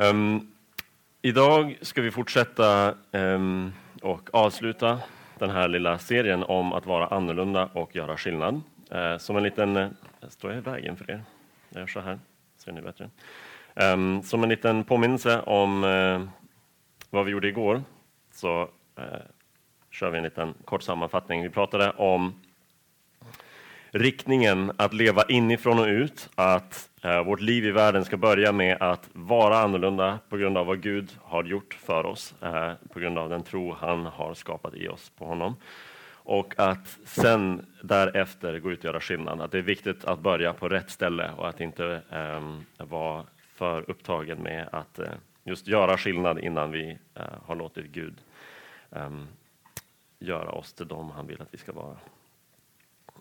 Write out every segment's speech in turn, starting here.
Um, idag ska vi fortsätta um, och avsluta den här lilla serien om att vara annorlunda och göra skillnad. Uh, som en liten... Uh, står jag i vägen för er? Jag gör så här, ser ni bättre. Um, som en liten påminnelse om uh, vad vi gjorde igår så eh, kör vi en liten kort sammanfattning. Vi pratade om riktningen att leva inifrån och ut, att eh, vårt liv i världen ska börja med att vara annorlunda på grund av vad Gud har gjort för oss, eh, på grund av den tro han har skapat i oss på honom. Och att sen därefter gå ut och göra skillnad. Att det är viktigt att börja på rätt ställe och att inte eh, vara för upptagen med att eh, just göra skillnad innan vi eh, har låtit Gud ehm, göra oss till dem han vill att vi ska vara.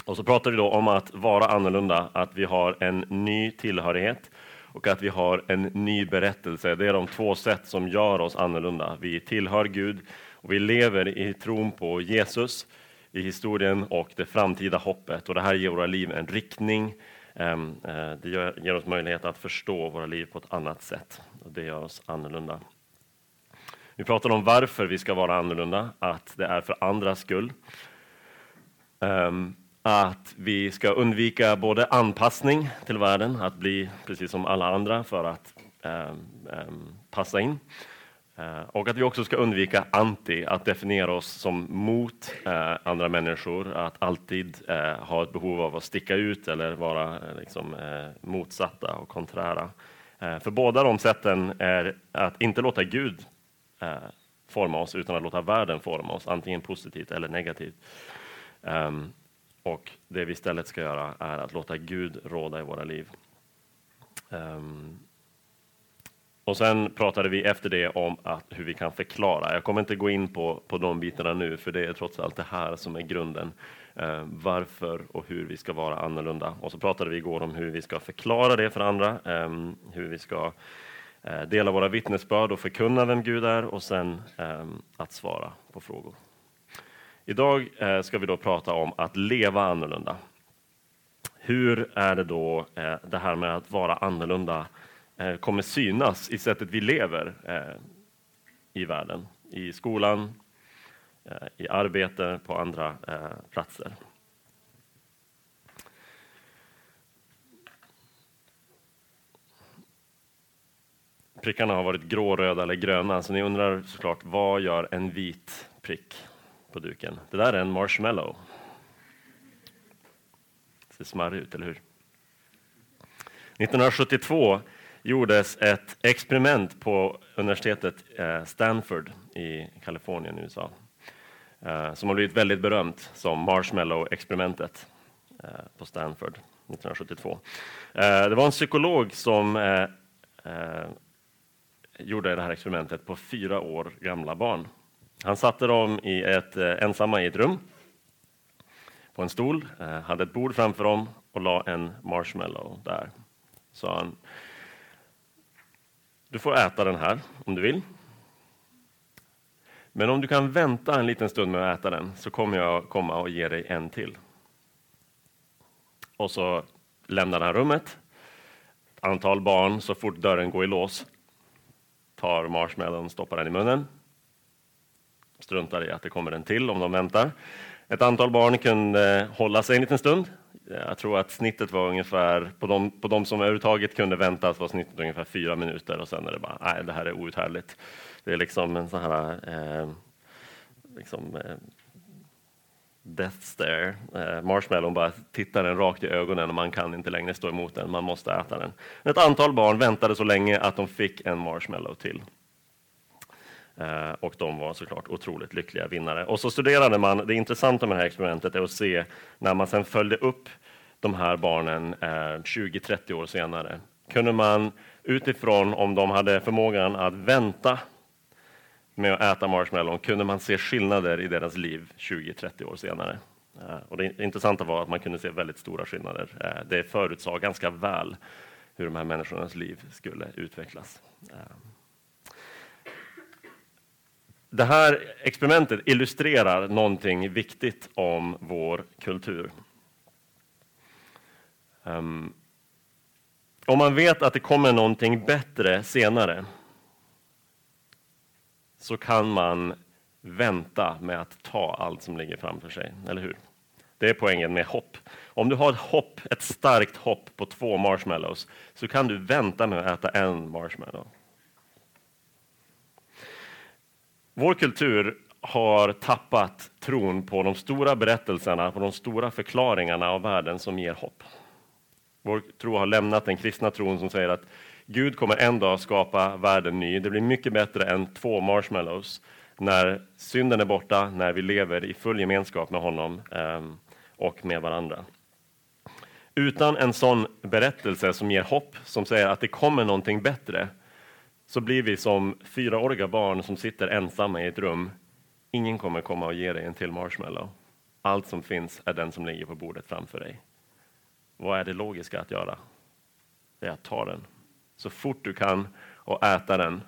Och så pratar vi då om att vara annorlunda, att vi har en ny tillhörighet och att vi har en ny berättelse. Det är de två sätt som gör oss annorlunda. Vi tillhör Gud och vi lever i tron på Jesus i historien och det framtida hoppet. Och det här ger våra liv en riktning. Ehm, eh, det ger oss möjlighet att förstå våra liv på ett annat sätt. Och det gör oss annorlunda. Vi pratar om varför vi ska vara annorlunda, att det är för andras skull. Ehm, att vi ska undvika både anpassning till världen, att bli precis som alla andra för att um, um, passa in. Uh, och att vi också ska undvika anti, att definiera oss som mot uh, andra människor, att alltid uh, ha ett behov av att sticka ut eller vara liksom, motsatta och konträra. för båda de sätten är att inte låta Gud eh, forma oss utan att låta världen forma oss, antingen positivt eller negativt. Um, och det vi istället ska göra är att låta Gud råda i våra liv. Um, och sen pratade vi efter det om att, hur vi kan förklara. Jag kommer inte gå in på, på de bitarna nu, för det är trots allt det här som är grunden. Uh, varför och hur vi ska vara annorlunda. Och så pratade vi igår om hur vi ska förklara det för andra, um, hur vi ska Eh, dela våra vittnesbörd och förkunna vem Gud är och sen ehm, att svara på frågor. Idag eh, ska vi då prata om att leva annorlunda. Hur är det då eh, det här med att vara annorlunda eh, kommer synas i sättet vi lever i världen, i skolan, i arbete, på andra platser. Prickarna har varit grå, röda eller gröna, så ni undrar såklart vad gör en vit prick på duken? Det där är en marshmallow. Det ser smarrig ut, eller hur? 1972 gjordes ett experiment på universitetet eh, Stanford i Kalifornien, USA, eh, som har blivit väldigt berömt som marshmallow-experimentet eh, på Stanford 1972. Det var en psykolog som gjorde det här experimentet på fyra år gamla barn. Han satte dem i ett, eh, ensamma i ett rum på en stol, eh, hade ett bord framför dem och la en marshmallow där. Sa han, du får äta den här om du vill. Men om du kan vänta en liten stund med att äta den så kommer jag komma och ge dig en till. Och så lämnar han rummet. Ett antal barn, så fort dörren går i lås, tar marshmallowen, stoppar den i munnen. Struntar i att det kommer en till om de väntar. Ett antal barn kunde hålla sig en liten stund. Jag tror att snittet var ungefär, på de, på de som överhuvudtaget kunde vänta, var snittet ungefär fyra minuter och sen är det bara, nej det här är outhärdligt. Det är liksom en sån här eh, liksom, eh, death stare. Eh, marshmallown bara tittar den rakt i ögonen och man kan inte längre stå emot den, man måste äta den. Ett antal barn väntade så länge att de fick en marshmallow till. Eh, och de var såklart otroligt lyckliga vinnare. Och så studerade man, det intressanta med det här experimentet är att se när man sen följde upp de här barnen eh, 20-30 år senare, kunde man utifrån om de hade förmågan att vänta med att äta marshmallow kunde man se skillnader i deras liv 20-30 år senare. Eh, och det intressanta var att man kunde se väldigt stora skillnader. Eh, det förutsade ganska väl hur de här människornas liv skulle utvecklas. Eh, det här experimentet illustrerar någonting viktigt om vår kultur. Um, om man vet att det kommer någonting bättre senare så kan man vänta med att ta allt som ligger framför sig, eller hur? Det är poängen med hopp. Om du har ett hopp, ett starkt hopp på två marshmallows, så kan du vänta med att äta en marshmallow. Vår kultur har tappat tron på de stora berättelserna, på de stora förklaringarna av världen som ger hopp. Vår tro har lämnat den kristna tron som säger att Gud kommer en dag skapa världen ny. Det blir mycket bättre än två marshmallows när synden är borta, när vi lever i full gemenskap med honom ehm, och med varandra. Utan en sån berättelse som ger hopp, som säger att det kommer någonting bättre, så blir vi som fyraåriga barn som sitter ensamma i ett rum. Ingen kommer komma och ge dig en till marshmallow. Allt som finns är den som ligger på bordet framför dig. Vad är det logiska att göra? Det är att ta den så fort du kan och äta den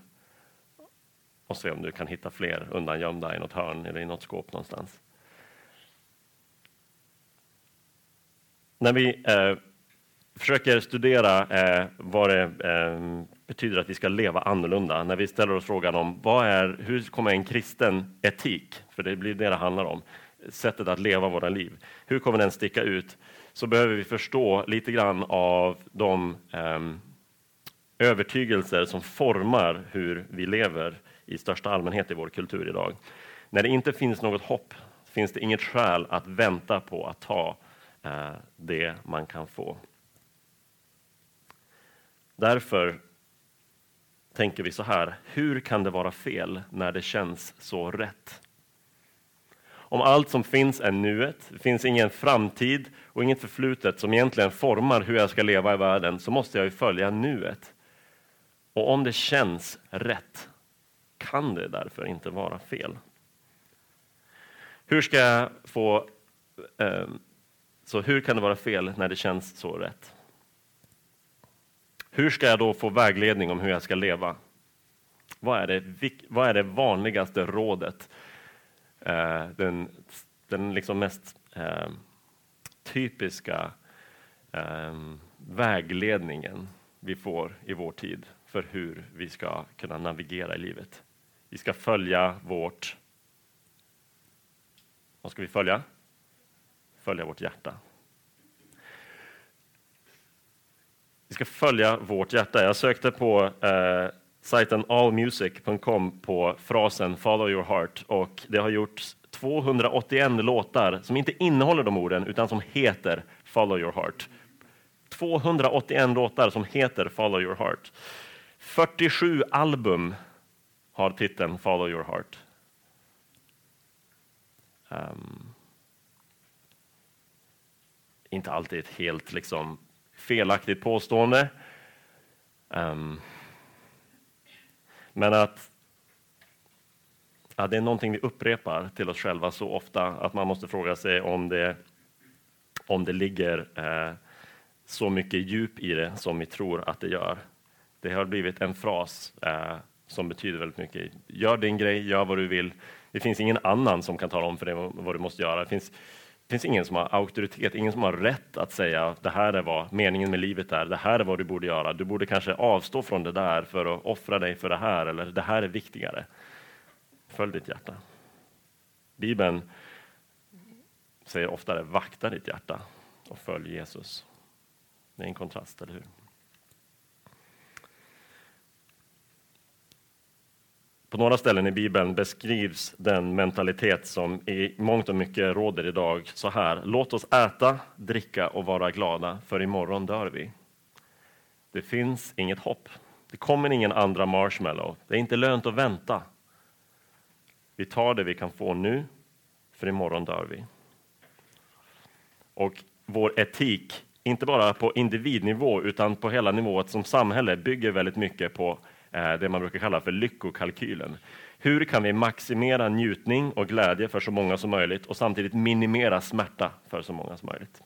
och se om du kan hitta fler undangömda i något hörn eller i något skåp någonstans. När vi eh, försöker studera eh, vad det eh, betyder att vi ska leva annorlunda, när vi ställer oss frågan om vad är, hur kommer en kristen etik, för det blir det det handlar om, sättet att leva våra liv, hur kommer den sticka ut? Så behöver vi förstå lite grann av de ehm, övertygelser som formar hur vi lever i största allmänhet i vår kultur idag. När det inte finns något hopp finns det inget skäl att vänta på att ta eh, det man kan få. Därför tänker vi så här, hur kan det vara fel när det känns så rätt? Om allt som finns är nuet, det finns ingen framtid och inget förflutet som egentligen formar hur jag ska leva i världen, så måste jag ju följa nuet. Och om det känns rätt kan det därför inte vara fel. Hur ska jag få... Eh, så hur kan det vara fel när det känns så rätt? Hur ska jag då få vägledning om hur jag ska leva? Vad är det, vad är det vanligaste rådet? Eh, den den liksom mest eh, typiska eh, vägledningen vi får i vår tid för hur vi ska kunna navigera i livet. Vi ska följa vårt... Vad ska vi följa? Följa vårt hjärta. Vi ska följa vårt hjärta. Jag sökte på eh, sajten allmusic.com på frasen Follow your heart och det har gjorts 281 låtar som inte innehåller de orden utan som heter Follow your heart. 281 låtar som heter Follow your heart. 47 album har titeln Follow your heart. Um, inte alltid ett helt liksom, felaktigt påstående. Um, men att, att det är någonting vi upprepar till oss själva så ofta att man måste fråga sig om det, om det ligger eh, så mycket djup i det som vi tror att det gör. Det har blivit en fras eh, som betyder väldigt mycket. Gör din grej, gör vad du vill. Det finns ingen annan som kan tala om för dig vad du måste göra. Det finns, det finns ingen som har auktoritet, ingen som har rätt att säga att det här är vad meningen med livet är. Det här är vad du borde göra. Du borde kanske avstå från det där för att offra dig för det här, eller det här är viktigare. Följ ditt hjärta. Bibeln säger oftare vakta ditt hjärta och följ Jesus. Det är en kontrast, eller hur? På några ställen i Bibeln beskrivs den mentalitet som i mångt och mycket råder idag så här. Låt oss äta, dricka och vara glada, för imorgon dör vi. Det finns inget hopp. Det kommer ingen andra marshmallow. Det är inte lönt att vänta. Vi tar det vi kan få nu, för imorgon dör vi. Och vår etik, inte bara på individnivå utan på hela nivået som samhälle, bygger väldigt mycket på Eh, det man brukar kalla för lyckokalkylen. Hur kan vi maximera njutning och glädje för så många som möjligt och samtidigt minimera smärta för så många som möjligt?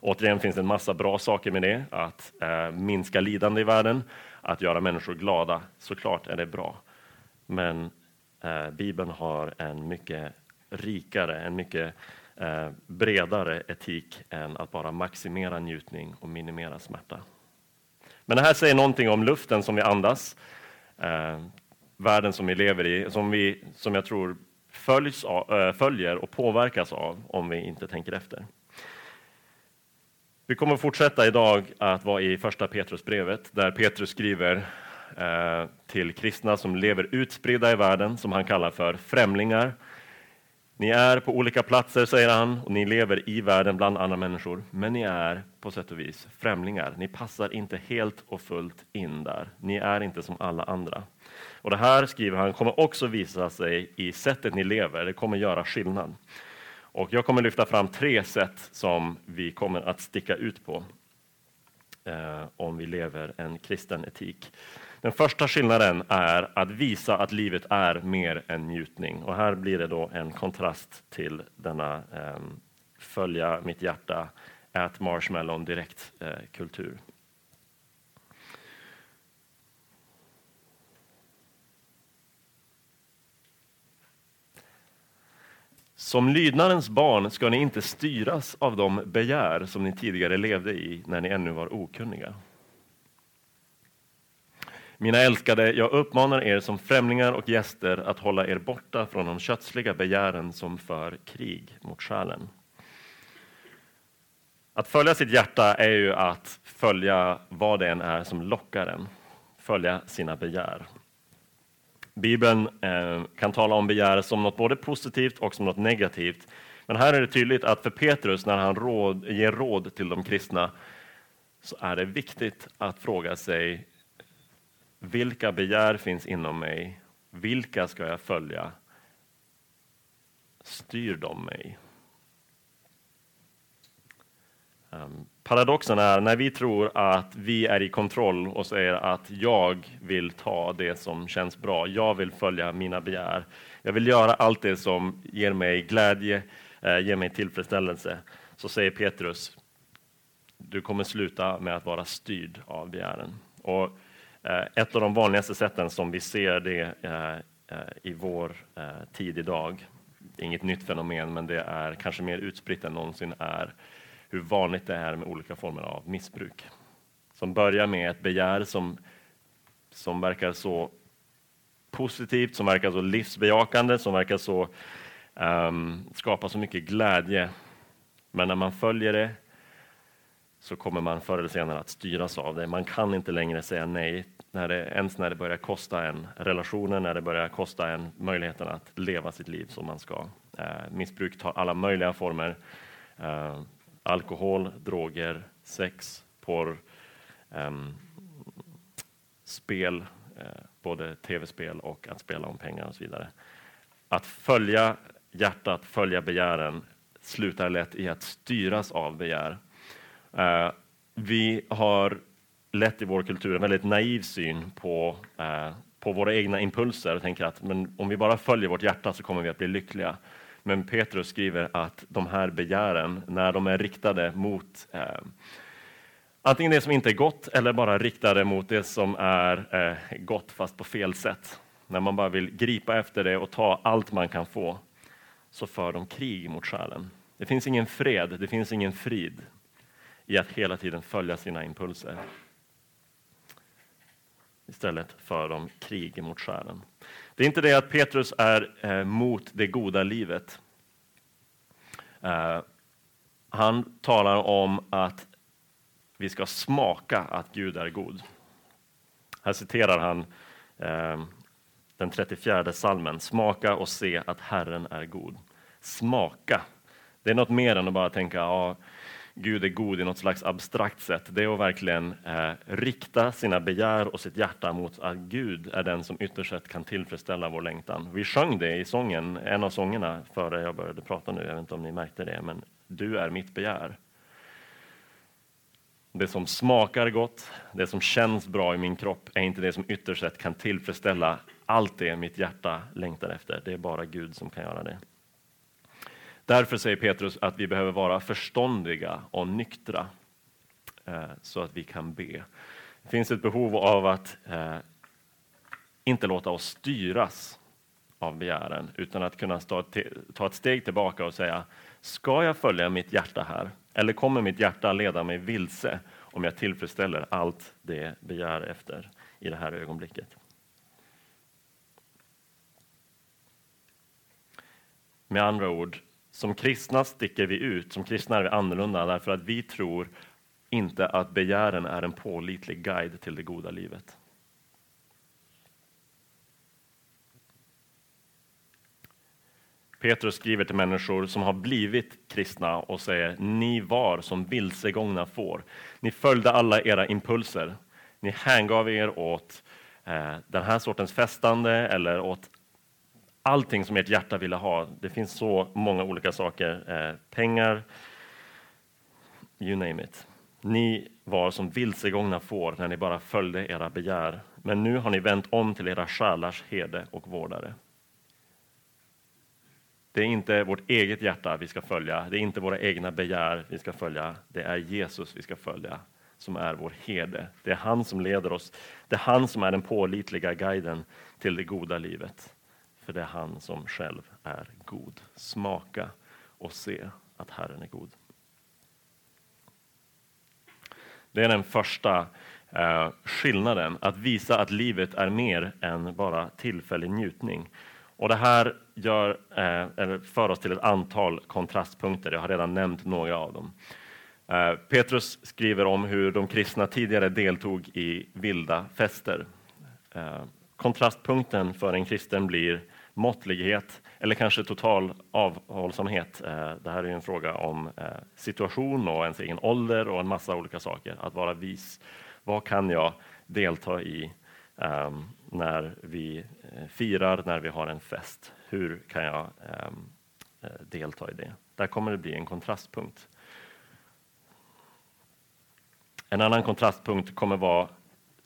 Återigen finns det en massa bra saker med det, att eh, minska lidande i världen, att göra människor glada. Såklart är det bra. Men eh, Bibeln har en mycket rikare, en mycket eh, bredare etik än att bara maximera njutning och minimera smärta. Men det här säger någonting om luften som vi andas. Eh, världen som vi lever i, som, vi, som jag tror följs av, äh, följer och påverkas av om vi inte tänker efter. Vi kommer fortsätta idag att vara i första Petrusbrevet där Petrus skriver eh, till kristna som lever utspridda i världen som han kallar för främlingar. Ni är på olika platser, säger han, och ni lever i världen bland andra människor, men ni är på sätt och vis främlingar. Ni passar inte helt och fullt in där. Ni är inte som alla andra. Och det här, skriver han, kommer också visa sig i sättet ni lever. Det kommer göra skillnad. Och jag kommer lyfta fram tre sätt som vi kommer att sticka ut på eh, om vi lever en kristen etik. Den första skillnaden är att visa att livet är mer än njutning. Och här blir det då en kontrast till denna eh, följa mitt hjärta, ät marshmallow direkt-kultur. Eh, Som lydnadens barn ska ni inte styras av de begär som ni tidigare levde i när ni ännu var okunniga. Mina älskade, jag uppmanar er som främlingar och gäster att hålla er borta från de kötsliga begären som för krig mot själen. Att följa sitt hjärta är ju att följa vad det än är som lockar en, följa sina begär. Bibeln eh, kan tala om begär som något både positivt och som något negativt. Men här är det tydligt att för Petrus, när han råd, ger råd till de kristna, så är det viktigt att fråga sig vilka begär finns inom mig? Vilka ska jag följa? Styr de mig? Um, paradoxen är när vi tror att vi är i kontroll och säger att jag vill ta det som känns bra. Jag vill följa mina begär. Jag vill göra allt det som ger mig glädje, eh, ger mig tillfredsställelse. Så säger Petrus, du kommer sluta med att vara styrd av begären. Och Eh, ett av de vanligaste sätten som vi ser det eh, eh, i vår tid idag, inget nytt fenomen, men det är kanske mer utspritt än någonsin, är hur vanligt det är med olika former av missbruk. Som börjar med ett begär som, som verkar så positivt, som verkar så livsbejakande, som verkar så um, skapa så mycket glädje. Men när man följer det så kommer man förr eller senare att styras av det. Man kan inte längre säga nej, när det, ens när det börjar kosta en relationen, när det börjar kosta en möjligheten att leva sitt liv som man ska. Eh, missbruk tar alla möjliga former. Eh, alkohol, droger, sex, porr, eh, spel, eh, både tv-spel och att spela om pengar och så vidare. Att följa hjärtat, följa begären slutar lätt i att styras av begär. Eh, vi har lätt i vår kultur en väldigt naiv syn på, eh, på våra egna impulser och tänker att men om vi bara följer vårt hjärta så kommer vi att bli lyckliga. Men Petrus skriver att de här begären, när de är riktade mot eh, antingen det som inte är gott eller bara riktade mot det som är eh, gott fast på fel sätt. När man bara vill gripa efter det och ta allt man kan få, så för de krig mot själen. Det finns ingen fred, det finns ingen frid i att hela tiden följa sina impulser. Istället för de krig mot själen. Det är inte det att Petrus är eh, mot det goda livet. Eh, han talar om att vi ska smaka att Gud är god. Här citerar han eh, den 34 salmen. Smaka och se att Herren är god. Smaka. Det är något mer än att bara tänka, ja, Gud är god i något slags abstrakt sätt, det är att verkligen eh, rikta sina begär och sitt hjärta mot att Gud är den som ytterst sett kan tillfredsställa vår längtan. Vi sjöng det i sången, en av sångerna före jag började prata nu, jag vet inte om ni märkte det, men du är mitt begär. Det som smakar gott, det som känns bra i min kropp är inte det som ytterst sett kan tillfredsställa allt det mitt hjärta längtar efter. Det är bara Gud som kan göra det. Därför säger Petrus att vi behöver vara förståndiga och nyktra eh, så att vi kan be. Det finns ett behov av att eh, inte låta oss styras av begären utan att kunna ta ett steg tillbaka och säga Ska jag följa mitt hjärta här? Eller kommer mitt hjärta leda mig vilse om jag tillfredsställer allt det begär efter i det här ögonblicket? Med andra ord, som kristna sticker vi ut, som kristna är vi annorlunda därför att vi tror inte att begären är en pålitlig guide till det goda livet. Petrus skriver till människor som har blivit kristna och säger ni var som vilsegångna får. Ni följde alla era impulser. Ni hängav er åt eh, den här sortens festande eller åt allting som ert hjärta ville ha. Det finns så många olika saker. Eh, pengar, you name it. Ni var som vilsegångna får när ni bara följde era begär. Men nu har ni vänt om till era själars herde och vårdare. Det är inte vårt eget hjärta vi ska följa, det är inte våra egna begär vi ska följa. Det är Jesus vi ska följa, som är vår herde. Det är han som leder oss. Det är han som är den pålitliga guiden till det goda livet. För det är han som själv är god. Smaka och se att Herren är god. Det är den första eh, skillnaden, att visa att livet är mer än bara tillfällig njutning. Och det här gör, eh, för oss till ett antal kontrastpunkter. Jag har redan nämnt några av dem. Eh, Petrus skriver om hur de kristna tidigare deltog i vilda fester. Eh, kontrastpunkten för en kristen blir måttlighet eller kanske total avhållsamhet. Eh, det här är en fråga om eh, situation och ens egen ålder och en massa olika saker. Att vara vis. Vad kan jag delta i ehm, när vi eh, firar, när vi har en fest? Hur kan jag ehm, delta i det? Där kommer det bli en kontrastpunkt. En annan kontrastpunkt kommer vara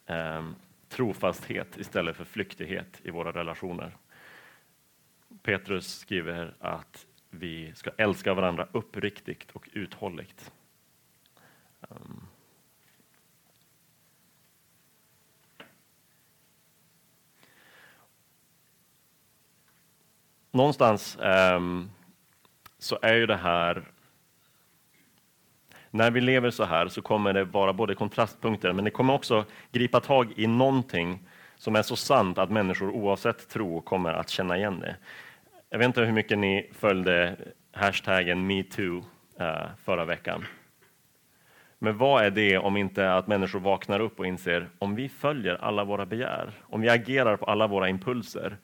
ehm, trofasthet istället för flyktighet i våra relationer. Petrus skriver att vi ska älska varandra uppriktigt och uthålligt. Um. Någonstans um, så är ju det här när vi lever så här så kommer det vara både kontrastpunkter, men det kommer också gripa tag i någonting som är så sant att människor oavsett tro kommer att känna igen det. Jag vet inte hur mycket ni följde hashtaggen metoo eh, förra veckan. Men vad är det om inte att människor vaknar upp och inser om vi följer alla våra begär, om vi agerar på alla våra impulser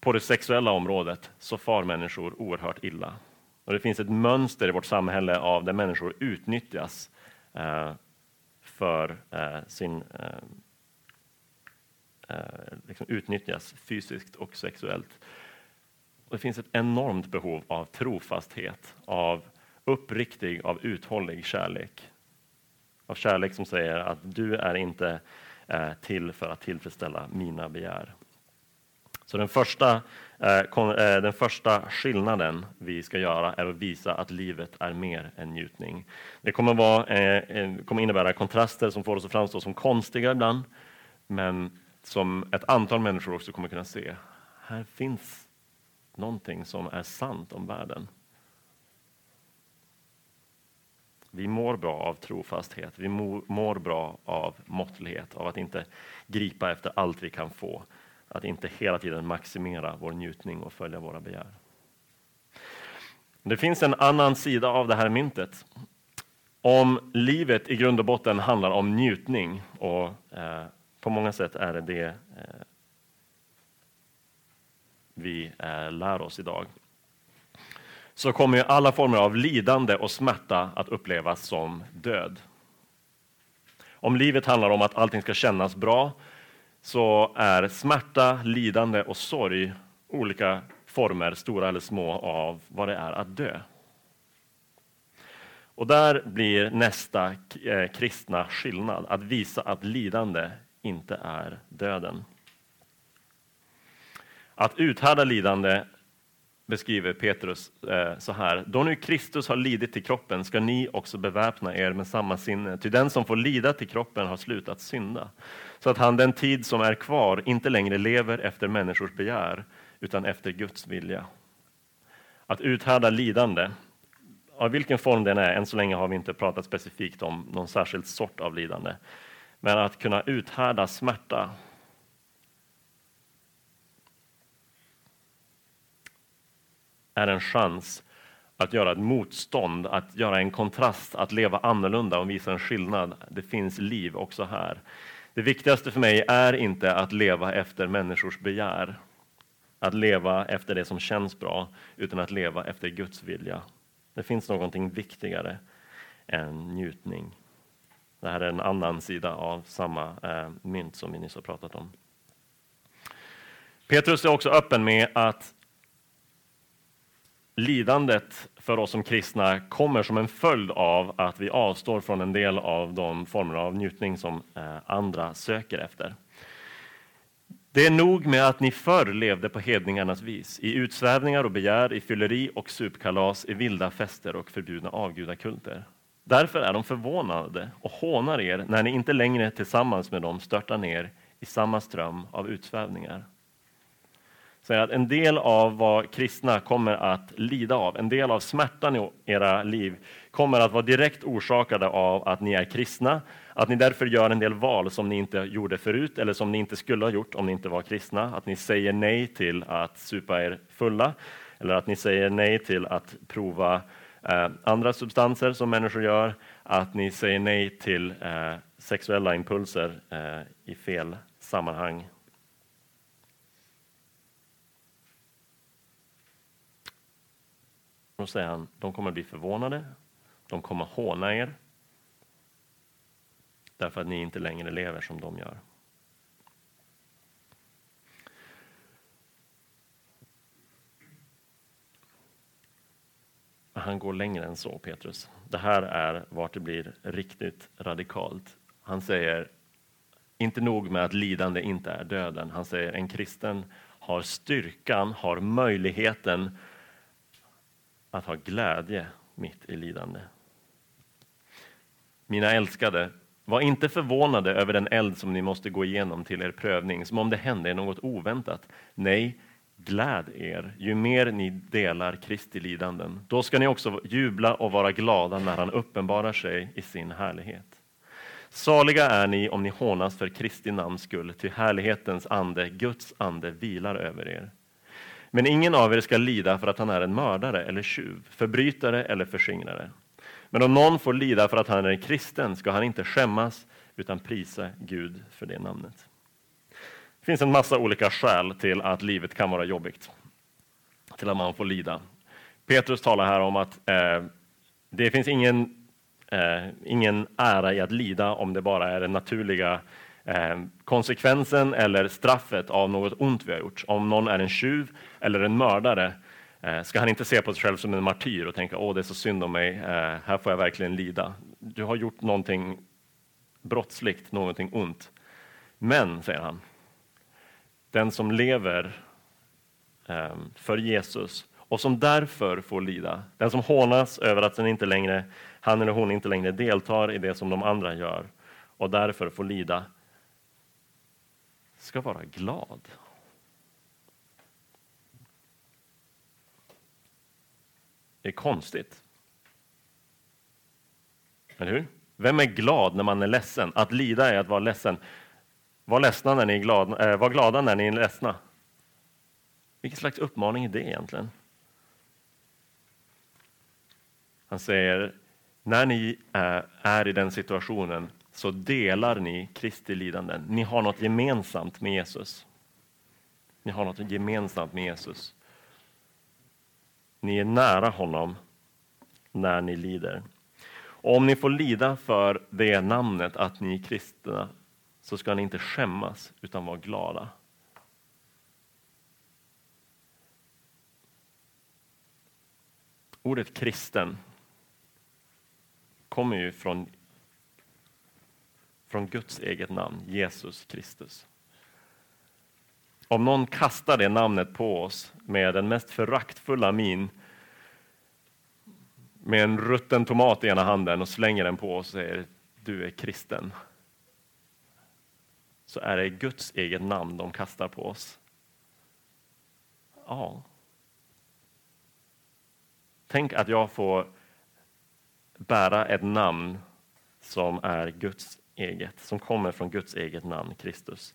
på det sexuella området så far människor oerhört illa. Och Det finns ett mönster i vårt samhälle av där människor utnyttjas eh, för eh, sin eh, eh liksom utnyttjas fysiskt och sexuellt. Och det finns ett enormt behov av trofasthet, av uppriktig, av uthållig kärlek. Av kärlek som säger att du är inte eh, till för att tillfredsställa mina begär. Så den första, eh, eh, den första skillnaden vi ska göra är att visa att livet är mer än njutning. Det kommer, vara, eh, kommer innebära kontraster som får oss att framstå som konstiga ibland, men som ett antal människor också kommer kunna se. Här finns någonting som är sant om världen. Vi mår bra av trofasthet, vi mår bra av måttlighet, av att inte gripa efter allt vi kan få, att inte hela tiden maximera vår njutning och följa våra begär. Det finns en annan sida av det här myntet. Om livet i grund och botten handlar om njutning och eh, på många sätt är det det eh, vi eh, lär oss idag så kommer alla former av lidande och smärta att upplevas som död. Om livet handlar om att allting ska kännas bra så är smärta, lidande och sorg olika former, stora eller små, av vad det är att dö. Och där blir nästa eh, kristna skillnad, att visa att lidande inte är döden. Att uthärda lidande beskriver Petrus eh, så här. Då nu Kristus har lidit till kroppen ska ni också beväpna er med samma sinne. Ty den som får lida till kroppen har slutat synda. Så att han den tid som är kvar inte längre lever efter människors begär utan efter Guds vilja. Att uthärda lidande, av vilken form den är, än så länge har vi inte pratat specifikt om någon särskild sort av lidande. Men att kunna uthärda smärta är en chans att göra ett motstånd, att göra en kontrast, att leva annorlunda och visa en skillnad. Det finns liv också här. Det viktigaste för mig är inte att leva efter människors begär, att leva efter det som känns bra, utan att leva efter Guds vilja. Det finns någonting viktigare än njutning. Det här är en annan sida av samma eh, mynt som vi nyss har pratat om. Petrus är också öppen med att lidandet för oss som kristna kommer som en följd av att vi avstår från en del av de former av njutning som eh, andra söker efter. Det är nog med att ni förr levde på hedningarnas vis, i utsvävningar och begär, i fylleri och supkalas, i vilda fester och förbjudna avgudakulter. Därför är de förvånade och hånar er när ni inte längre tillsammans med dem störtar ner i samma ström av utsvävningar säger att en del av vad kristna kommer att lida av, en del av smärtan i era liv kommer att vara direkt orsakade av att ni är kristna, att ni därför gör en del val som ni inte gjorde förut eller som ni inte skulle ha gjort om ni inte var kristna. Att ni säger nej till att supa er fulla eller att ni säger nej till att prova eh, andra substanser som människor gör, att ni säger nej till eh, sexuella impulser eh, i fel sammanhang Då säger han, de kommer bli förvånade, de kommer håna er, därför att ni inte längre lever som de gör. Han går längre än så, Petrus. Det här är vart det blir riktigt radikalt. Han säger, inte nog med att lidande inte är döden. Han säger, en kristen har styrkan, har möjligheten att ha glädje mitt i lidande. Mina älskade, var inte förvånade över den eld som ni måste gå igenom till er prövning, som om det hände er något oväntat. Nej, gläd er, ju mer ni delar Kristi lidanden. Då ska ni också jubla och vara glada när han uppenbarar sig i sin härlighet. Saliga är ni om ni hånas för Kristi namns skull, ty härlighetens ande, Guds ande, vilar över er. Men ingen av er ska lida för att han är en mördare eller tjuv, förbrytare eller förskingrare. Men om någon får lida för att han är kristen ska han inte skämmas utan prisa Gud för det namnet. Det finns en massa olika skäl till att livet kan vara jobbigt, till att man får lida. Petrus talar här om att eh, det finns ingen, eh, ingen ära i att lida om det bara är den naturliga Eh, konsekvensen eller straffet av något ont vi har gjort. Om någon är en tjuv eller en mördare eh, ska han inte se på sig själv som en martyr och tänka åh det är så synd om mig, eh, här får jag verkligen lida. Du har gjort någonting brottsligt, någonting ont. Men, säger han, den som lever för Jesus och som därför får lida, den som hånas över att inte längre, han eller hon inte längre deltar i det som de andra gör och därför får lida, ska vara glad. Det är konstigt. Eller hur? Vem är glad när man är ledsen? Att lida är att vara ledsen. Var, ledsna när ni är glada, äh, eh, var glada när ni är ledsna. Vilken slags uppmaning är det egentligen? Han säger, när ni är, är i den situationen, så delar ni Kristi lidanden. Ni har något gemensamt med Jesus. Ni har något gemensamt med Jesus. Ni är nära honom när ni lider. Och om ni får lida för det namnet, att ni är kristna, så ska ni inte skämmas utan vara glada. Ordet kristen kommer ju från från Guds eget namn, Jesus Kristus. Om någon kastar det namnet på oss med den mest föraktfulla min, med en rutten tomat i ena handen och slänger den på oss och säger du är kristen, så är det Guds eget namn de kastar på oss. Ja. Tänk att jag får bära ett namn som är Guds eget, som kommer från Guds eget namn, Kristus.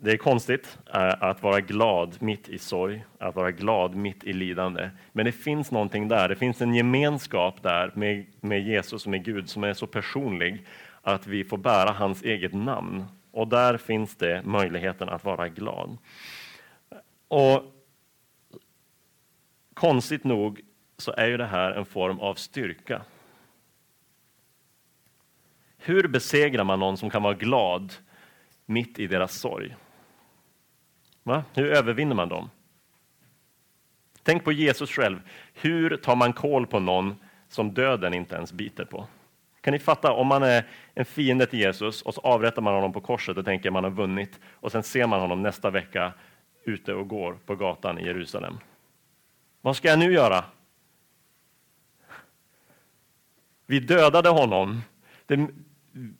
det är konstigt eh, att vara glad mitt i sorg, att vara glad mitt i lidande. Men det finns någonting där, det finns en gemenskap där med, med Jesus och med Gud som är så personlig att vi får bära hans eget namn. Och där finns det möjligheten att vara glad. Och Konstigt nog så är ju det här en form av styrka. Hur besegrar man någon som kan vara glad mitt i deras sorg? Va? Hur övervinner man dem? Tänk på Jesus själv. Hur tar man koll på någon som döden inte ens biter på? Kan ni fatta om man är en fiende till Jesus och så avrättar man honom på korset och tänker att man har vunnit och sen ser man honom nästa vecka ute och går på gatan i Jerusalem. Vad ska jag nu göra? Vi dödade honom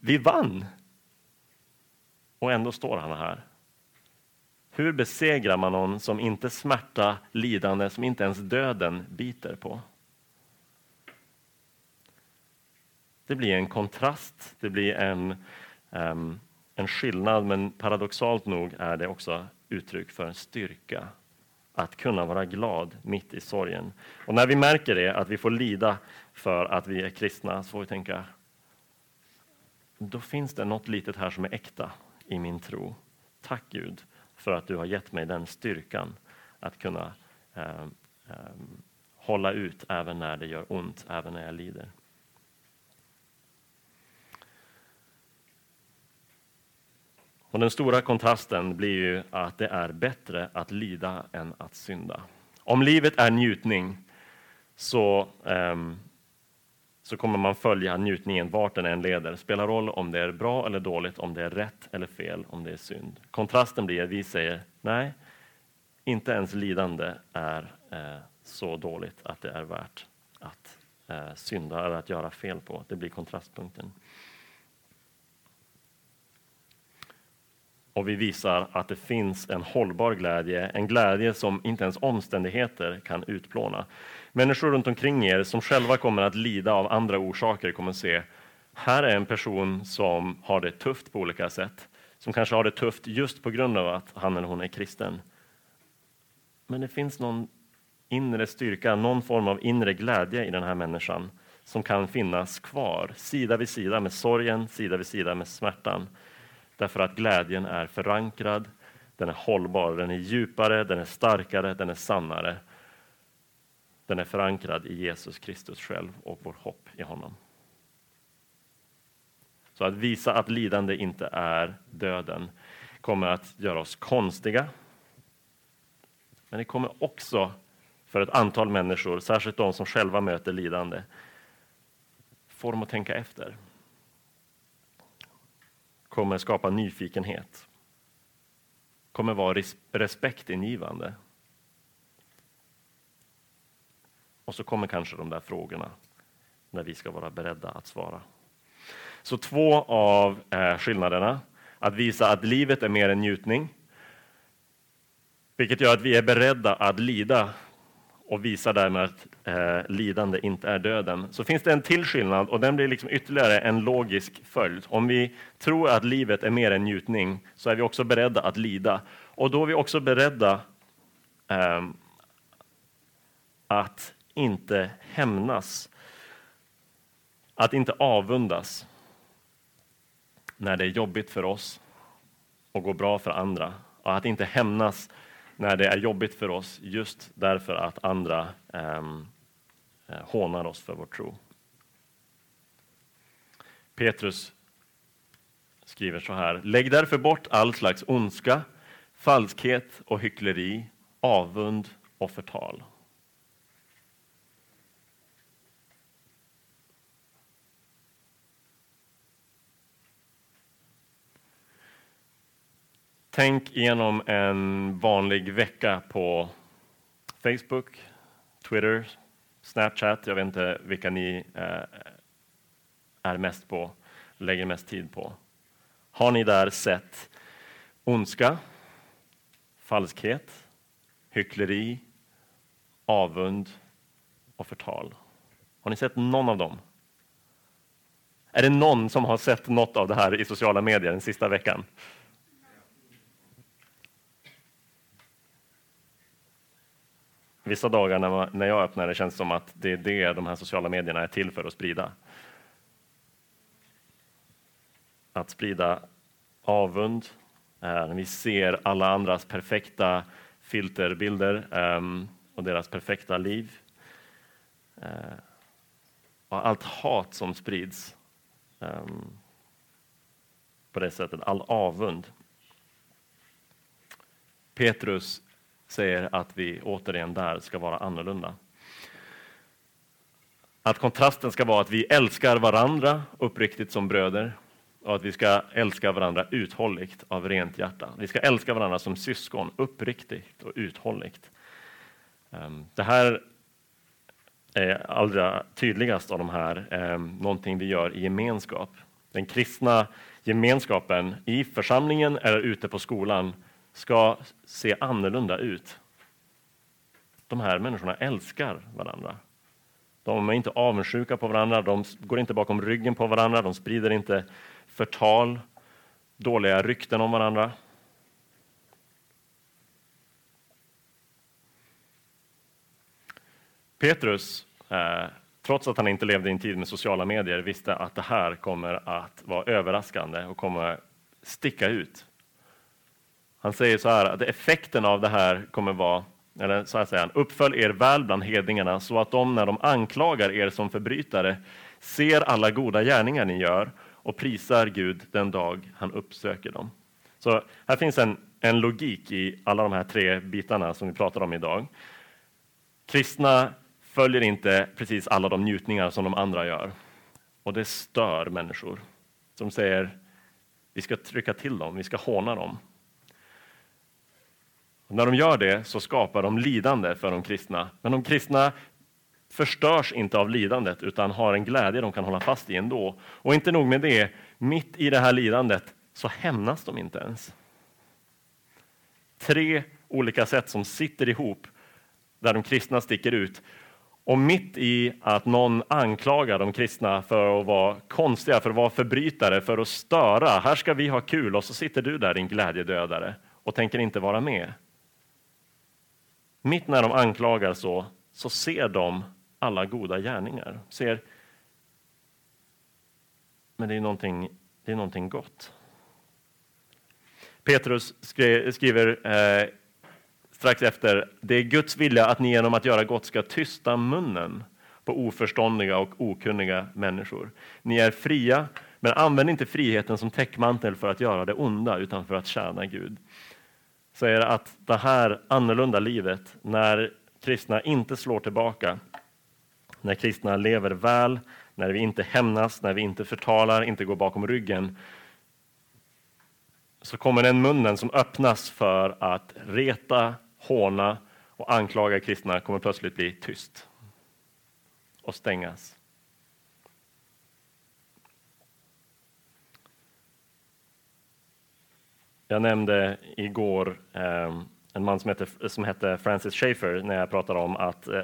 vi vann. Och ändå står han här. Hur besegrar man någon som inte smärta, lidande, som inte ens döden biter på? Det blir en kontrast, det blir en, um, en skillnad, men paradoxalt nog är det också uttryck för en styrka att kunna vara glad mitt i sorgen. Och när vi märker det, att vi får lida för att vi är kristna, så får vi tänka, då finns det något litet här som är äkta i min tro. Tack Gud för att du har gett mig den styrkan att kunna eh, eh, hålla ut även när det gör ont, även när jag lider. Och den stora kontrasten blir ju att det är bättre att lida än att synda. Om livet är njutning så, um, så kommer man följa njutningen vart den än leder. Spelar roll om det är bra eller dåligt, om det är rätt eller fel, om det är synd. Kontrasten blir att vi säger nej, inte ens lidande är eh, så dåligt att det är värt att eh, synda eller att göra fel på. Det blir kontrastpunkten. Och vi visar att det finns en hållbar glädje, en glädje som inte ens omständigheter kan utplåna. Människor runt omkring er som själva kommer att lida av andra orsaker kommer att se, här är en person som har det tufft på olika sätt, som kanske har det tufft just på grund av att han eller hon är kristen. Men det finns någon inre styrka, någon form av inre glädje i den här människan som kan finnas kvar, sida vid sida med sorgen, sida vid sida med smärtan. Därför att glädjen är förankrad, den är hållbar, den är djupare, den är starkare, den är sannare. Den är förankrad i Jesus Kristus själv och vårt hopp i honom. Så att visa att lidande inte är döden kommer att göra oss konstiga. Men det kommer också för ett antal människor, särskilt de som själva möter lidande, få dem att tänka efter kommer skapa nyfikenhet. Kommer vara respektingivande. Och så kommer kanske de där frågorna när vi ska vara beredda att svara. Så två av eh, skillnaderna. Att visa att livet är mer än njutning. Vilket gör att vi är beredda att lida och visar därmed att eh, lidande inte är döden. Så finns det en till skillnad och den blir liksom ytterligare en logisk följd. Om vi tror att livet är mer än njutning så är vi också beredda att lida. Och då är vi också beredda eh, att inte hämnas, att inte avundas när det är jobbigt för oss och går bra för andra. Och att inte hämnas när det är jobbigt för oss just därför att andra ehm, eh, hånar oss för vår tro. Petrus skriver så här. Lägg därför bort all slags ondska, falskhet och hyckleri, avund och förtal. Tänk igenom en vanlig vecka på Facebook, Twitter, Snapchat. Jag vet inte vilka ni eh, är mest på, lägger mest tid på. Har ni där sett ondska, falskhet, hyckleri, avund och förtal? Har ni sett någon av dem? Är det någon som har sett något av det här i sociala medier den sista veckan? Vissa dagar när, man, när jag öppnar det känns det som att det är det de här sociala medierna är till för att sprida. Att sprida avund, eh, vi ser alla andras perfekta filterbilder eh, och deras perfekta liv. Eh, och allt hat som sprids ehm, på det sättet, all avund. Petrus säger att vi återigen där ska vara annorlunda. Att kontrasten ska vara att vi älskar varandra uppriktigt som bröder och att vi ska älska varandra uthålligt av rent hjärta. Vi ska älska varandra som syskon uppriktigt och uthålligt. Ehm, det här är allra tydligast av de här, ehm, någonting vi gör i gemenskap. Den kristna gemenskapen i församlingen eller ute på skolan ska se annorlunda ut. De här människorna älskar varandra. De är inte avundsjuka på varandra, de går inte bakom ryggen på varandra, de sprider inte förtal, dåliga rykten om varandra. Petrus, eh, trots att han inte levde i en tid med sociala medier, visste att det här kommer att vara överraskande och kommer sticka ut. Han säger så här att effekten av det här kommer vara, eller så här säger han, uppfölj er väl bland hedningarna så att de när de anklagar er som förbrytare ser alla goda gärningar ni gör och prisar Gud den dag han uppsöker dem. Så här finns en, en logik i alla de här tre bitarna som vi pratar om idag. Kristna följer inte precis alla de njutningar som de andra gör. Och det stör människor som säger vi ska trycka till dem, vi ska håna dem. Och när de gör det så skapar de lidande för de kristna. Men de kristna förstörs inte av lidandet utan har en glädje de kan hålla fast i ändå. Och inte nog med det, mitt i det här lidandet så hämnas de inte ens. Tre olika sätt som sitter ihop där de kristna sticker ut. Och mitt i att någon anklagar de kristna för att vara konstiga, för att vara förbrytare, för att störa. Här ska vi ha kul och så sitter du där din glädjedödare och tänker inte vara med. Mitt när de anklagar så, så ser de alla goda gärningar. Ser, men det är någonting, det är någonting gott. Petrus skriver eh, strax efter, det är Guds vilja att ni genom att göra gott ska tysta munnen på oförståndiga och okunniga människor. Ni är fria, men använd inte friheten som täckmantel för att göra det onda, utan för att tjäna Gud. Säger att det här annorlunda livet, när kristna inte slår tillbaka, när kristna lever väl, när vi inte hämnas, när vi inte förtalar, inte går bakom ryggen, så kommer den munnen som öppnas för att reta, håna och anklaga kristna kommer plötsligt bli tyst och stängas. Jag nämnde igår eh, en man som hette som hette Francis Schaeffer när jag pratade om att eh,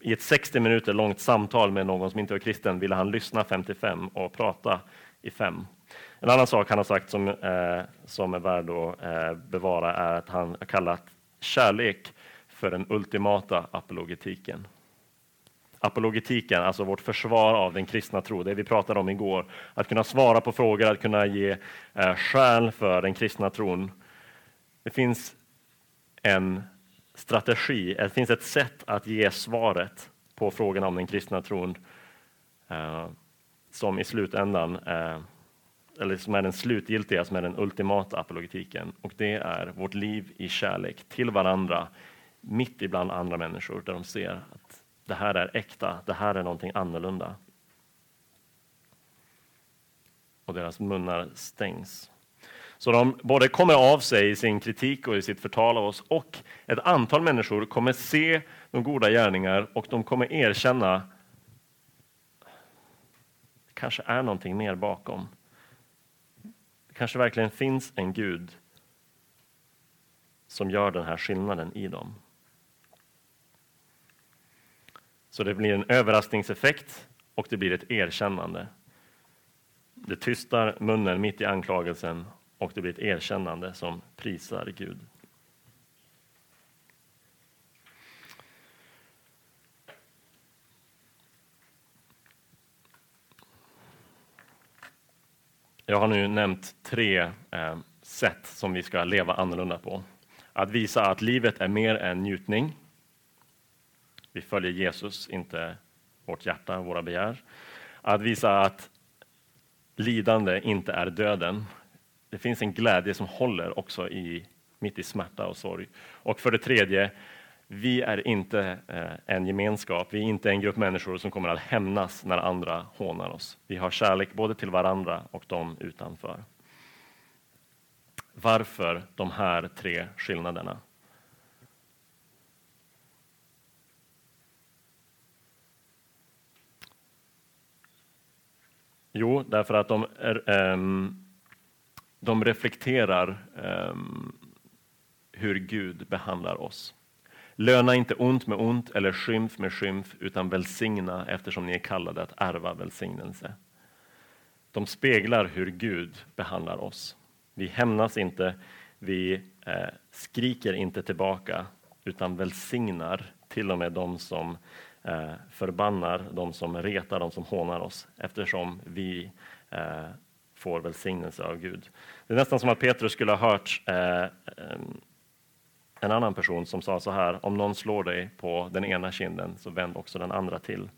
i ett 60 minuter långt samtal med någon som inte var kristen ville han lyssna 55 och prata i fem. En annan sak han har sagt som, eh, som är värd att eh, bevara är att han har kallat kärlek för den ultimata apologetiken. Apologetiken, alltså vårt försvar av den kristna tro, det vi pratade om igår. Att kunna svara på frågor, att kunna ge eh, skäl för den kristna tron. Det finns en strategi, det finns ett sätt att ge svaret på frågan om den kristna tron eh, som i slutändan, eh, eller som är den slutgiltiga, som är den ultimata apologetiken. Och det är vårt liv i kärlek till varandra, mitt ibland andra människor, där de ser att det här är äkta, det här är någonting annorlunda. Och deras munnar stängs. Så de både kommer av sig i sin kritik och i sitt förtal av oss och ett antal människor kommer se de goda gärningar och de kommer erkänna det kanske är någonting mer bakom. Det kanske verkligen finns en Gud som gör den här skillnaden i dem. Så det blir en överraskningseffekt och det blir ett erkännande. Det tystar munnen mitt i anklagelsen och det blir ett erkännande som prisar Gud. Jag har nu nämnt tre eh, sätt som vi ska leva annorlunda på. Att visa att livet är mer än njutning, vi följer Jesus, inte vårt hjärta, våra begär. Att visa att lidande inte är döden. Det finns en glädje som håller också i, mitt i smärta och sorg. Och för det tredje, vi är inte eh, en gemenskap, vi är inte en grupp människor som kommer att hämnas när andra hånar oss. Vi har kärlek både till varandra och de utanför. Varför de här tre skillnaderna? Jo, därför att de, är, um, de reflekterar um, hur Gud behandlar oss. Löna inte ont med ont eller skymf med skymf, utan välsigna eftersom ni är kallade att ärva välsignelse. De speglar hur Gud behandlar oss. Vi hämnas inte, vi eh, skriker inte tillbaka, utan välsignar till och med de som Eh, förbannar, de som retar, de som hånar oss, eftersom vi eh, får välsignelse av Gud. Det är nästan som att Petrus skulle ha hört eh, en annan person som sa så här, om någon slår dig på den ena kinden, så vänd också den andra till.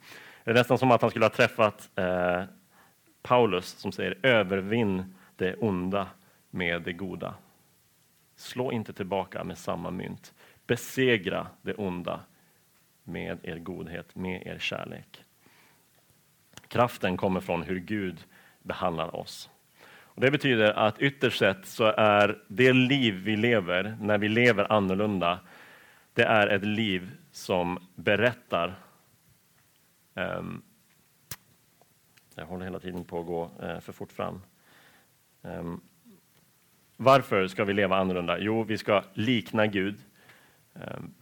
Det är nästan som att han skulle ha träffat eh, Paulus som säger, övervinn det onda med det goda. Slå inte tillbaka med samma mynt. Besegra det onda med er godhet, med er kärlek. Kraften kommer från hur Gud behandlar oss. Och det betyder att ytterst sett så är det liv vi lever, när vi lever annorlunda, det är ett liv som berättar um, jag håller hela tiden på att gå uh, för fort fram. Um, varför ska vi leva annorlunda? Jo, vi ska likna Gud. Um,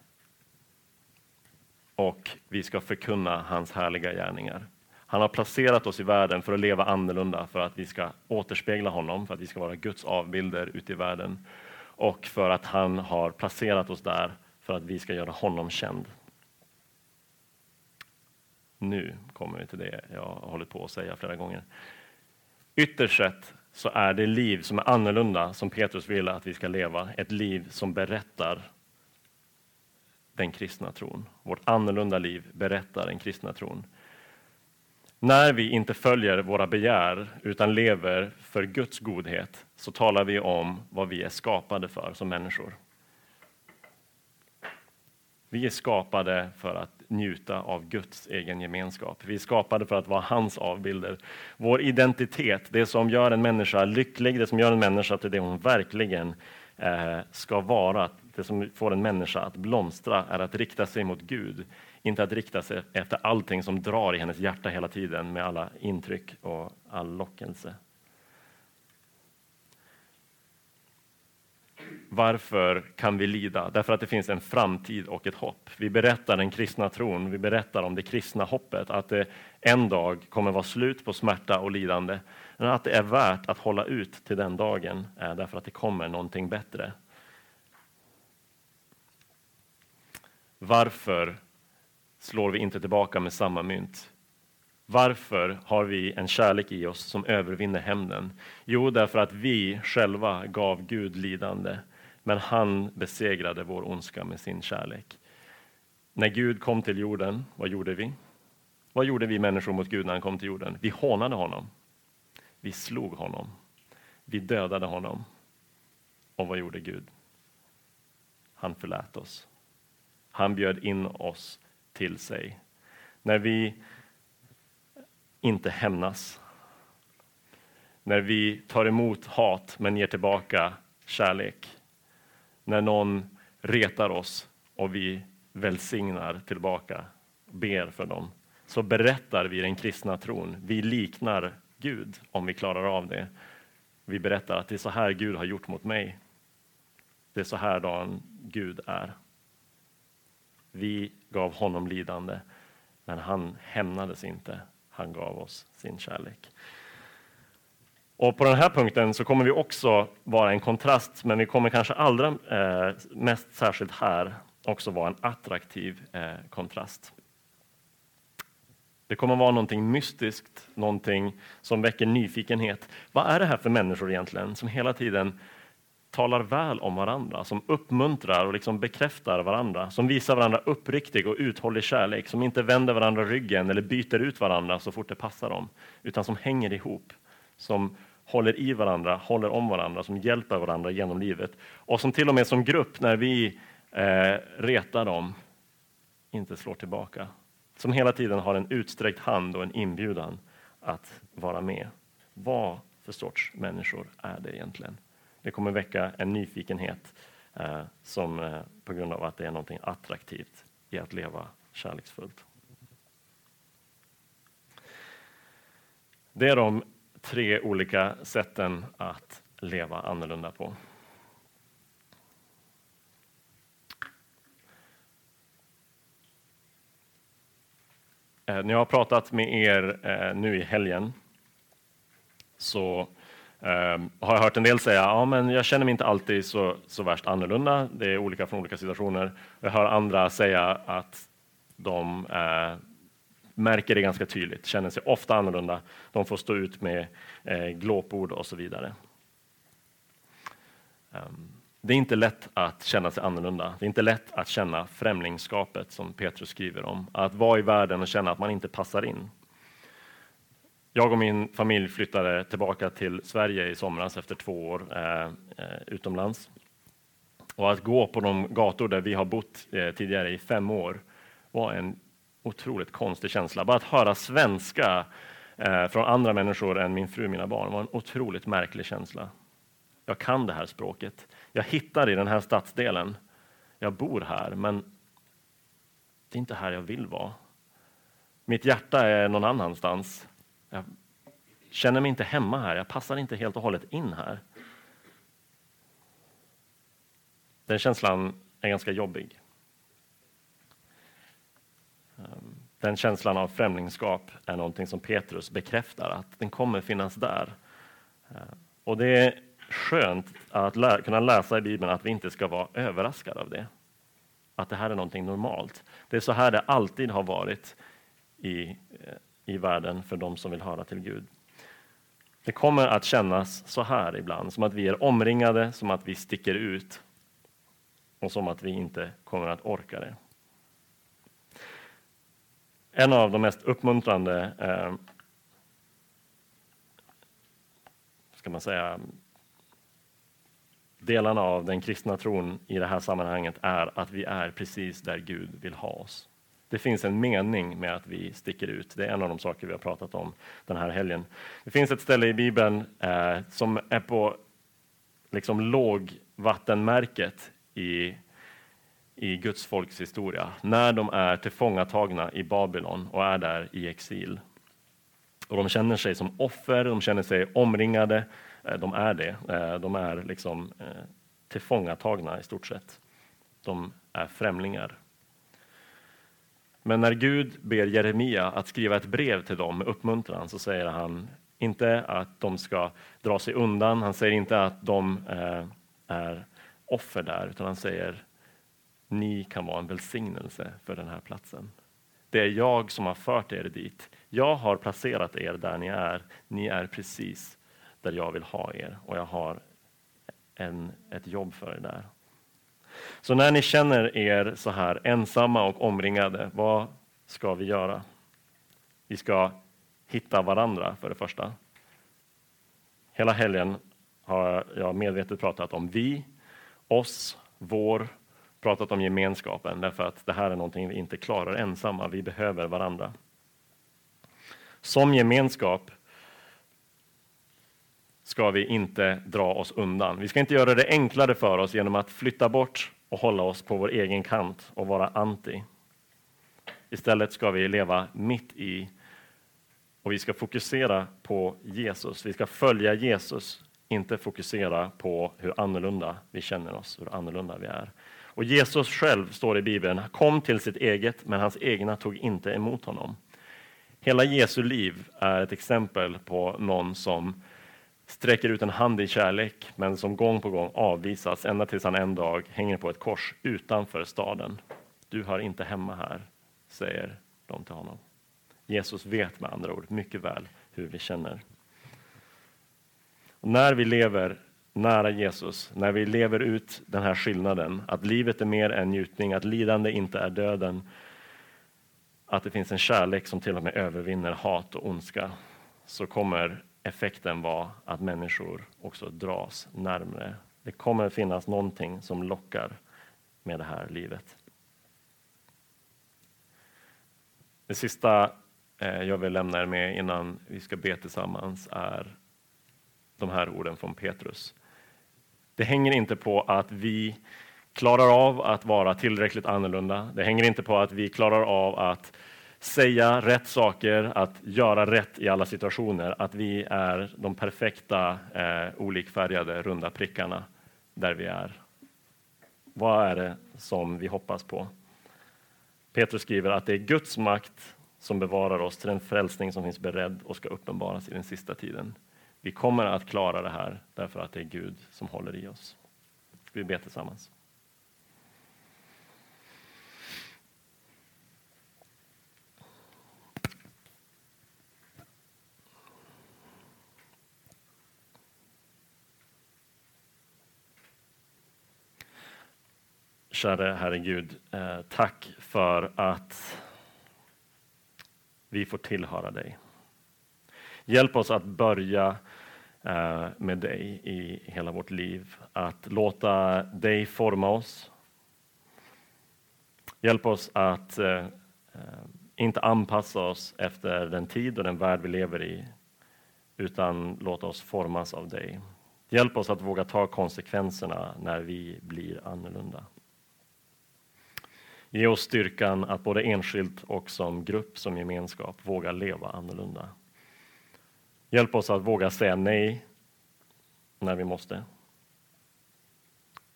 och vi ska förkunna hans härliga gärningar. Han har placerat oss i världen för att leva annorlunda, för att vi ska återspegla honom, för att vi ska vara Guds avbilder ute i världen och för att han har placerat oss där för att vi ska göra honom känd. Nu kommer vi till det jag har hållit på att säga flera gånger. Ytterst sett så är det liv som är annorlunda som Petrus vill att vi ska leva, ett liv som berättar den kristna tron. Vårt annorlunda liv berättar den kristna tron. När vi inte följer våra begär utan lever för Guds godhet så talar vi om vad vi är skapade för som människor. Vi är skapade för att njuta av Guds egen gemenskap. Vi är skapade för att vara hans avbilder. Vår identitet, det som gör en människa lycklig, det som gör en människa till det hon verkligen eh, ska vara, det som får en människa att blomstra, är att rikta sig mot Gud. Inte att rikta sig efter allting som drar i hennes hjärta hela tiden med alla intryck och all lockelse. Varför kan vi lida? Därför att det finns en framtid och ett hopp. Vi berättar den kristna tron, vi berättar om det kristna hoppet, att det en dag kommer vara slut på smärta och lidande. Men att det är värt att hålla ut till den dagen, därför att det kommer någonting bättre. Varför slår vi inte tillbaka med samma mynt? Varför har vi en kärlek i oss som övervinner hämnden? Jo, därför att vi själva gav Gud lidande, men han besegrade vår ondska med sin kärlek. När Gud kom till jorden, vad gjorde vi? Vad gjorde vi människor mot Gud när han kom till jorden? Vi hånade honom. Vi slog honom. Vi dödade honom. Och vad gjorde Gud? Han förlät oss. Han bjöd in oss till sig. När vi inte hämnas. När vi tar emot hat men ger tillbaka kärlek. När någon retar oss och vi välsignar tillbaka, ber för dem, så berättar vi den kristna tron. Vi liknar Gud om vi klarar av det. Vi berättar att det är så här Gud har gjort mot mig. Det är så här dagen Gud är. Vi gav honom lidande, men han hämnades inte. Han gav oss sin kärlek. Och på den här punkten så kommer vi också vara en kontrast, men vi kommer kanske allra eh, mest särskilt här också vara en attraktiv eh, kontrast. Det kommer vara någonting mystiskt, någonting som väcker nyfikenhet. Vad är det här för människor egentligen som hela tiden talar väl om varandra, som uppmuntrar och liksom bekräftar varandra, som visar varandra uppriktig och uthållig kärlek, som inte vänder varandra ryggen eller byter ut varandra så fort det passar dem, utan som hänger ihop, som håller i varandra, håller om varandra, som hjälper varandra genom livet och som till och med som grupp, när vi eh, retar dem, inte slår tillbaka. Som hela tiden har en utsträckt hand och en inbjudan att vara med. Vad för sorts människor är det egentligen? Det kommer väcka en nyfikenhet eh, som, eh, på grund av att det är något attraktivt i att leva kärleksfullt. Det är de tre olika sätten att leva annorlunda på. Eh, när jag har pratat med er eh, nu i helgen så Uh, har jag hört en del säga, ja men jag känner mig inte alltid så, så värst annorlunda, det är olika från olika situationer. Jag hör andra säga att de uh, märker det ganska tydligt, känner sig ofta annorlunda, de får stå ut med uh, glåpord och så vidare. Um, det är inte lätt att känna sig annorlunda, det är inte lätt att känna främlingskapet som Petrus skriver om, att vara i världen och känna att man inte passar in. Jag och min familj flyttade tillbaka till Sverige i somras efter två år eh, eh, utomlands. Och att gå på de gator där vi har bott eh, tidigare i fem år var en otroligt konstig känsla. Bara att höra svenska eh, från andra människor än min fru och mina barn var en otroligt märklig känsla. Jag kan det här språket. Jag hittar i den här stadsdelen. Jag bor här, men det är inte här jag vill vara. Mitt hjärta är någon annanstans. Jag känner mig inte hemma här, jag passar inte helt och hållet in här. Den känslan är ganska jobbig. Ehm, den känslan av främlingskap är någonting som Petrus bekräftar att den kommer finnas där. Ehm, och det är skönt att lä kunna läsa i Bibeln att vi inte ska vara överraskade av det. Att det här är någonting normalt. Det är så här det alltid har varit i eh, i världen för de som vill höra till Gud. Det kommer att kännas så här ibland, som att vi är omringade, som att vi sticker ut och som att vi inte kommer att orka det. En av de mest uppmuntrande eh, ska man säga, delarna av den kristna tron i det här sammanhanget är att vi är precis där Gud vill ha oss. Det finns en mening med att vi sticker ut. Det är en av de saker vi har pratat om den här helgen. Det finns ett ställe i Bibeln eh, som är på liksom lågvattenmärket i, i Guds folks historia. När de är tillfångatagna i Babylon och är där i exil. Och de känner sig som offer, de känner sig omringade. Eh, de är det. Eh, de är liksom eh, tillfångatagna i stort sett. De är främlingar men när Gud ber Jeremia att skriva ett brev till dem med uppmuntran så säger han inte att de ska dra sig undan, han säger inte att de eh, är offer där, utan han säger ni kan vara en välsignelse för den här platsen. Det är jag som har fört er dit. Jag har placerat er där ni är. Ni är precis där jag vill ha er och jag har en, ett jobb för er där. Så när ni känner er så här ensamma och omringade, vad ska vi göra? Vi ska hitta varandra för det första. Hela helgen har jag medvetet pratat om vi, oss, vår, pratat om gemenskapen därför att det här är någonting vi inte klarar ensamma. Vi behöver varandra. Som gemenskap ska vi inte dra oss undan. Vi ska inte göra det enklare för oss genom att flytta bort och hålla oss på vår egen kant och vara anti. Istället ska vi leva mitt i och vi ska fokusera på Jesus. Vi ska följa Jesus, inte fokusera på hur annorlunda vi känner oss, hur annorlunda vi är. Och Jesus själv, står i Bibeln, kom till sitt eget, men hans egna tog inte emot honom. Hela Jesu liv är ett exempel på någon som sträcker ut en hand i kärlek, men som gång på gång avvisas ända tills han en dag hänger på ett kors utanför staden. Du hör inte hemma här, säger de till honom. Jesus vet med andra ord mycket väl hur vi känner. Och när vi lever nära Jesus, när vi lever ut den här skillnaden, att livet är mer än njutning, att lidande inte är döden, att det finns en kärlek som till och med övervinner hat och ondska, så kommer effekten vara att människor också dras närmre. Det kommer finnas någonting som lockar med det här livet. Det sista eh, jag vill lämna er med innan vi ska be tillsammans är de här orden från Petrus. Det hänger inte på att vi klarar av att vara tillräckligt annorlunda. Det hänger inte på att vi klarar av att säga rätt saker, att göra rätt i alla situationer, att vi är de perfekta eh, olikfärgade runda prickarna där vi är. Vad är det som vi hoppas på? Petrus skriver att det är Guds makt som bevarar oss till den frälsning som finns beredd och ska uppenbaras i den sista tiden. Vi kommer att klara det här därför att det är Gud som håller i oss. Vi ber tillsammans. Käre Herre Gud, eh, tack för att vi får tillhöra dig. Hjälp oss att börja eh, med dig i hela vårt liv, att låta dig forma oss. Hjälp oss att eh, inte anpassa oss efter den tid och den värld vi lever i, utan låta oss formas av dig. Hjälp oss att våga ta konsekvenserna när vi blir annorlunda. Ge oss styrkan att både enskilt och som grupp, som gemenskap, våga leva annorlunda. Hjälp oss att våga säga nej när vi måste.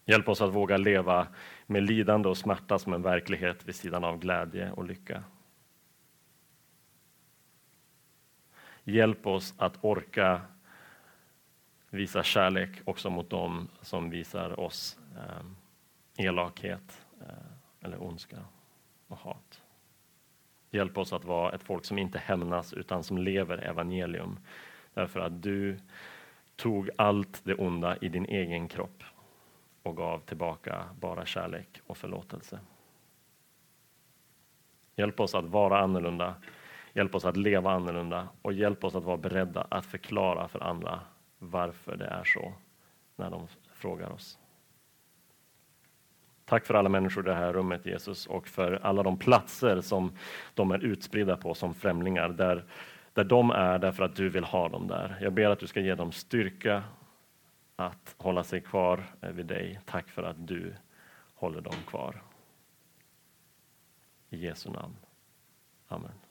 Hjälp oss att våga leva med lidande och smärta som en verklighet vid sidan av glädje och lycka. Hjälp oss att orka visa kärlek också mot dem som visar oss eh, elakhet. Eh, eller ondska och hat. Hjälp oss att vara ett folk som inte hämnas utan som lever evangelium. Därför att du tog allt det onda i din egen kropp och gav tillbaka bara kärlek och förlåtelse. Hjälp oss att vara annorlunda, hjälp oss att leva annorlunda och hjälp oss att vara beredda att förklara för andra varför det är så när de frågar oss. Tack för alla människor i det här rummet Jesus och för alla de platser som de är utspridda på som främlingar, där, där de är därför att du vill ha dem där. Jag ber att du ska ge dem styrka att hålla sig kvar eh, vid dig. Tack för att du håller dem kvar. I Jesu namn. Amen.